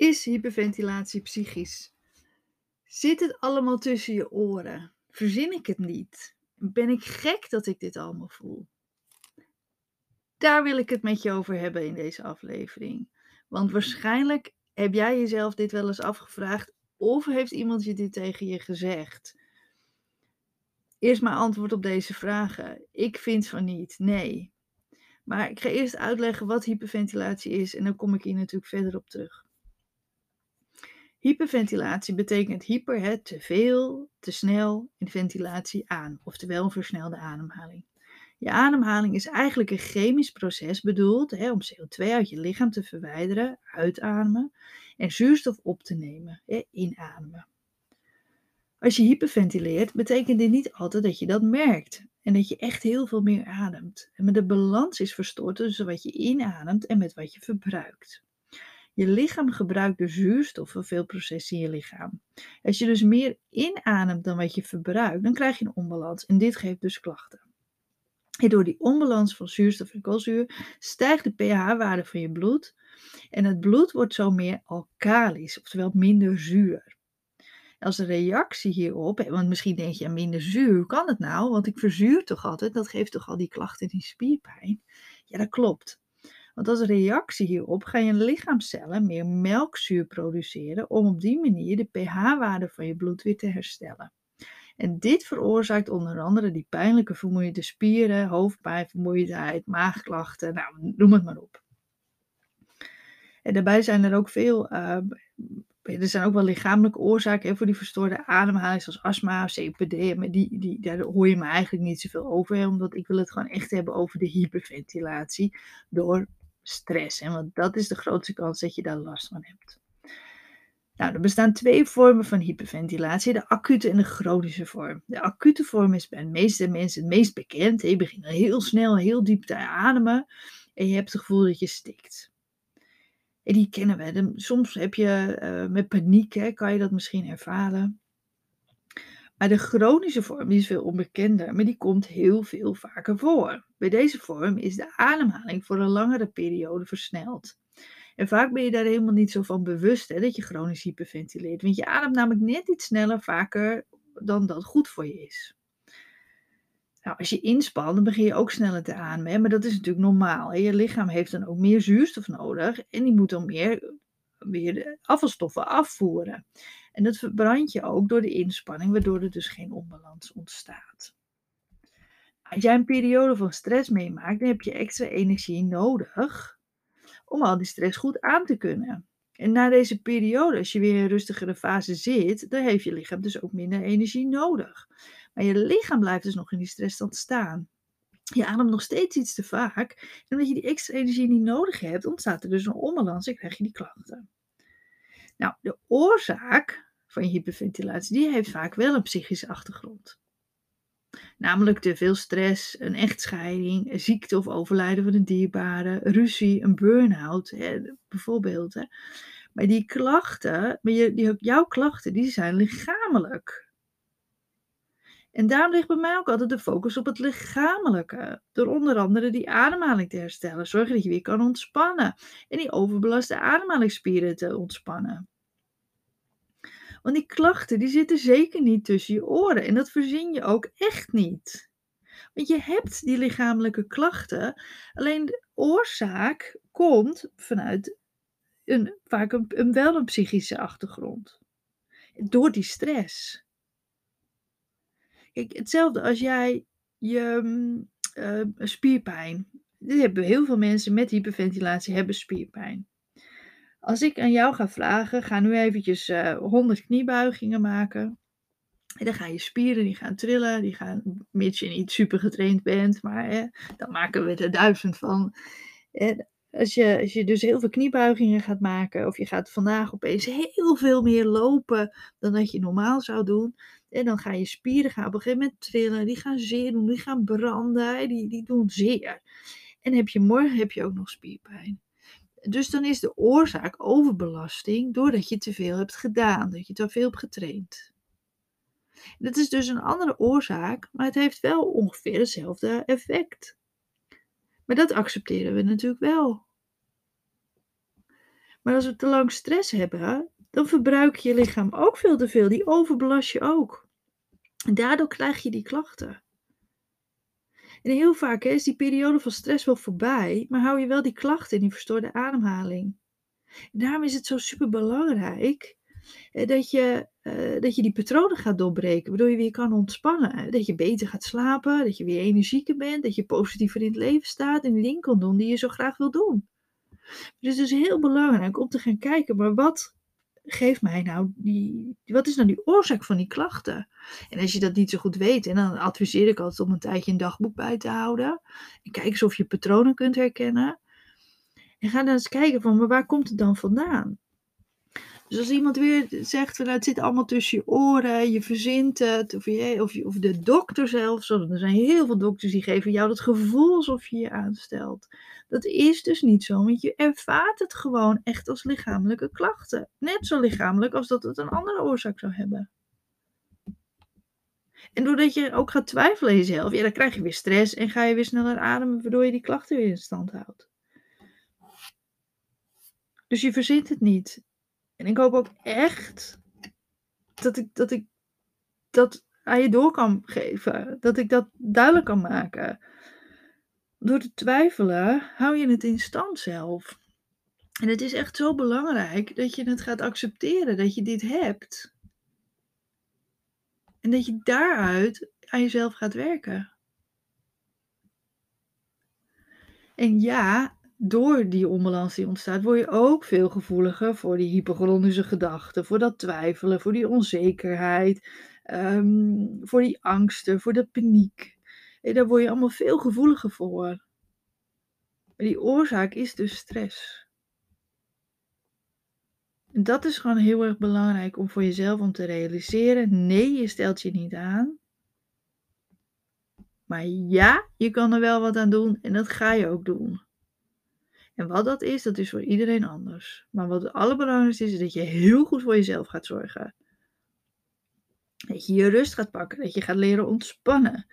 Is hyperventilatie psychisch? Zit het allemaal tussen je oren? Verzin ik het niet? Ben ik gek dat ik dit allemaal voel? Daar wil ik het met je over hebben in deze aflevering. Want waarschijnlijk heb jij jezelf dit wel eens afgevraagd of heeft iemand je dit tegen je gezegd? Eerst maar antwoord op deze vragen. Ik vind van niet, nee. Maar ik ga eerst uitleggen wat hyperventilatie is en dan kom ik hier natuurlijk verder op terug. Hyperventilatie betekent hyper, hè, te veel, te snel en ventilatie aan, oftewel een versnelde ademhaling. Je ademhaling is eigenlijk een chemisch proces bedoeld hè, om CO2 uit je lichaam te verwijderen, uitademen, en zuurstof op te nemen, hè, inademen. Als je hyperventileert, betekent dit niet altijd dat je dat merkt en dat je echt heel veel meer ademt. En de balans is verstoord tussen wat je inademt en met wat je verbruikt. Je lichaam gebruikt de zuurstof voor veel processen in je lichaam. Als je dus meer inademt dan wat je verbruikt, dan krijg je een onbalans en dit geeft dus klachten. En door die onbalans van zuurstof en koolzuur stijgt de pH-waarde van je bloed en het bloed wordt zo meer alkalisch, oftewel minder zuur. Als een reactie hierop, want misschien denk je, minder zuur, hoe kan het nou? Want ik verzuur toch altijd, dat geeft toch al die klachten, die spierpijn? Ja, dat klopt. Want als reactie hierop gaan je lichaamcellen meer melkzuur produceren om op die manier de pH-waarde van je bloed weer te herstellen. En dit veroorzaakt onder andere die pijnlijke vermoeide spieren, hoofdpijn, vermoeidheid, maagklachten, nou, noem het maar op. En daarbij zijn er ook veel, uh, er zijn ook wel lichamelijke oorzaken voor die verstoorde ademhaling, zoals astma, COPD. Maar die, die, daar hoor je me eigenlijk niet zoveel over, omdat ik wil het gewoon echt hebben over de hyperventilatie door stress. En want dat is de grootste kans dat je daar last van hebt. Nou, er bestaan twee vormen van hyperventilatie, de acute en de chronische vorm. De acute vorm is bij de meeste mensen het meest bekend. Je begint heel snel, heel diep te ademen en je hebt het gevoel dat je stikt. En die kennen we. Soms heb je uh, met paniek, hè, kan je dat misschien ervaren. Maar de chronische vorm is veel onbekender, maar die komt heel veel vaker voor. Bij deze vorm is de ademhaling voor een langere periode versneld. En vaak ben je daar helemaal niet zo van bewust hè, dat je chronisch hyperventileert. Want je ademt namelijk net iets sneller vaker dan dat goed voor je is. Nou, als je inspant, dan begin je ook sneller te ademen. Maar dat is natuurlijk normaal. Hè? Je lichaam heeft dan ook meer zuurstof nodig. En die moet dan meer, weer afvalstoffen afvoeren. En dat verbrand je ook door de inspanning, waardoor er dus geen onbalans ontstaat. Als jij een periode van stress meemaakt, dan heb je extra energie nodig om al die stress goed aan te kunnen. En na deze periode, als je weer in een rustigere fase zit, dan heeft je lichaam dus ook minder energie nodig. Maar je lichaam blijft dus nog in die stressstand staan. Je ademt nog steeds iets te vaak. En omdat je die extra energie niet nodig hebt, ontstaat er dus een onbalans en krijg je die klachten. Nou, de oorzaak van je hyperventilatie, die heeft vaak wel een psychische achtergrond. Namelijk te veel stress, een echtscheiding, een ziekte of overlijden van een dierbare, ruzie, een burn-out, bijvoorbeeld. Hè. Maar die klachten, maar je, die, jouw klachten, die zijn lichamelijk. En daarom ligt bij mij ook altijd de focus op het lichamelijke. Door onder andere die ademhaling te herstellen. Zorgen dat je weer kan ontspannen. En die overbelaste ademhalingsspieren te ontspannen. Want die klachten die zitten zeker niet tussen je oren. En dat verzin je ook echt niet. Want je hebt die lichamelijke klachten. Alleen de oorzaak komt vanuit een, vaak een, een wel een psychische achtergrond. Door die stress. Hetzelfde als jij je uh, spierpijn. Dit hebben heel veel mensen met hyperventilatie hebben spierpijn. Als ik aan jou ga vragen, ga nu eventjes uh, eh, 100 kniebuigingen maken. En dan gaan je spieren, die gaan trillen, die gaan, mits je niet super getraind bent, maar dan maken we er duizend van. Als, je, als je dus heel veel kniebuigingen gaat maken, of je gaat vandaag opeens heel veel meer lopen dan dat je normaal zou doen, en dan gaan je spieren gaan op een gegeven moment trillen, die gaan zeer doen, die gaan branden, die, die doen zeer. En heb je morgen heb je ook nog spierpijn. Dus dan is de oorzaak overbelasting doordat je te veel hebt gedaan, dat je te veel hebt getraind. Dat is dus een andere oorzaak, maar het heeft wel ongeveer hetzelfde effect. Maar dat accepteren we natuurlijk wel. Maar als we te lang stress hebben, dan verbruik je lichaam ook veel te veel. Die overbelast je ook. En daardoor krijg je die klachten. En heel vaak is die periode van stress wel voorbij, maar hou je wel die klachten in die verstoorde ademhaling. Daarom is het zo super belangrijk dat je, uh, dat je die patronen gaat doorbreken, waardoor je weer kan ontspannen. Dat je beter gaat slapen, dat je weer energieker bent, dat je positiever in het leven staat en die dingen kan doen die je zo graag wil doen. Dus het is heel belangrijk om te gaan kijken, maar wat geeft mij nou die, wat is nou die oorzaak van die klachten? En als je dat niet zo goed weet, en dan adviseer ik altijd om een tijdje een dagboek bij te houden. En kijk eens of je patronen kunt herkennen. En ga dan eens kijken van, maar waar komt het dan vandaan? Dus als iemand weer zegt, van, nou, het zit allemaal tussen je oren, je verzint het, of, je, of, of de dokter zelfs, er zijn heel veel dokters die geven jou dat gevoel alsof je je aanstelt. Dat is dus niet zo, want je ervaart het gewoon echt als lichamelijke klachten. Net zo lichamelijk als dat het een andere oorzaak zou hebben. En doordat je ook gaat twijfelen in jezelf, ja, dan krijg je weer stress en ga je weer sneller ademen, waardoor je die klachten weer in stand houdt. Dus je verzint het niet. En ik hoop ook echt dat ik dat, ik dat aan je door kan geven. Dat ik dat duidelijk kan maken. Door te twijfelen hou je het in stand zelf. En het is echt zo belangrijk dat je het gaat accepteren dat je dit hebt. En dat je daaruit aan jezelf gaat werken. En ja, door die onbalans die ontstaat, word je ook veel gevoeliger voor die hyperchronische gedachten, voor dat twijfelen, voor die onzekerheid, ehm, voor die angsten, voor de paniek. En daar word je allemaal veel gevoeliger voor. Maar die oorzaak is dus stress. En dat is gewoon heel erg belangrijk om voor jezelf om te realiseren. Nee, je stelt je niet aan. Maar ja, je kan er wel wat aan doen en dat ga je ook doen. En wat dat is, dat is voor iedereen anders. Maar wat het allerbelangrijkste is, is dat je heel goed voor jezelf gaat zorgen. Dat je je rust gaat pakken, dat je gaat leren ontspannen.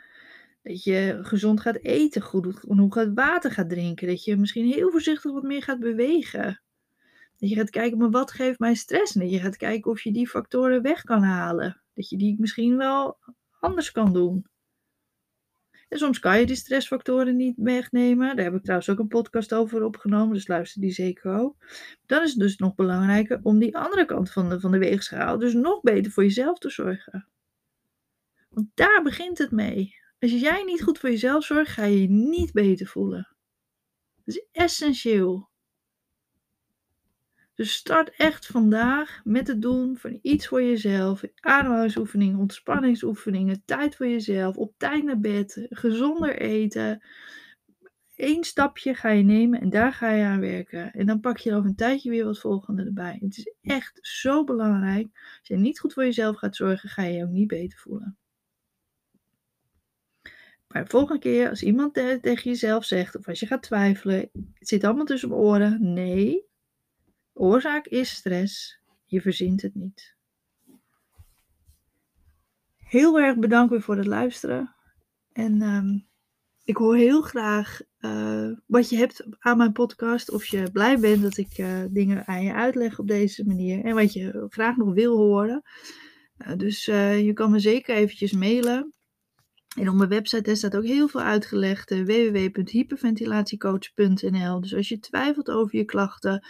Dat je gezond gaat eten, goed genoeg gaat water gaat drinken. Dat je misschien heel voorzichtig wat meer gaat bewegen. Dat je gaat kijken, maar wat geeft mij stress? En dat je gaat kijken of je die factoren weg kan halen. Dat je die misschien wel anders kan doen. En soms kan je die stressfactoren niet wegnemen. Daar heb ik trouwens ook een podcast over opgenomen, dus luister die zeker ook. Dan is het dus nog belangrijker om die andere kant van de, van de weegschaal, dus nog beter voor jezelf te zorgen. Want daar begint het mee. Als jij niet goed voor jezelf zorgt, ga je je niet beter voelen. Dat is essentieel. Dus start echt vandaag met het doen van iets voor jezelf. Ademhalingsoefeningen, ontspanningsoefeningen, tijd voor jezelf, op tijd naar bed, gezonder eten. Eén stapje ga je nemen en daar ga je aan werken. En dan pak je over een tijdje weer wat volgende erbij. Het is echt zo belangrijk. Als je niet goed voor jezelf gaat zorgen, ga je je ook niet beter voelen. Maar de volgende keer, als iemand tegen jezelf zegt, of als je gaat twijfelen, het zit allemaal tussen mijn oren. Nee, Oorzaak is stress. Je verzint het niet. Heel erg bedankt weer voor het luisteren. En um, ik hoor heel graag uh, wat je hebt aan mijn podcast. Of je blij bent dat ik uh, dingen aan je uitleg op deze manier. En wat je graag nog wil horen. Uh, dus je kan me zeker eventjes mailen. En op mijn website staat ook heel veel uitgelegd. www.hyperventilatiecoach.nl Dus als je twijfelt over je klachten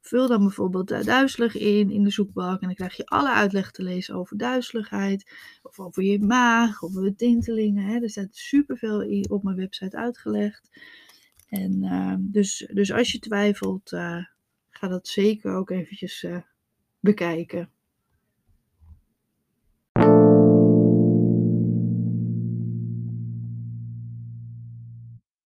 Vul dan bijvoorbeeld duizelig in in de zoekbalk en dan krijg je alle uitleg te lezen over duizeligheid, of over je maag, over tintelingen. Hè. Er staat superveel op mijn website uitgelegd. En uh, dus, dus als je twijfelt, uh, ga dat zeker ook eventjes uh, bekijken.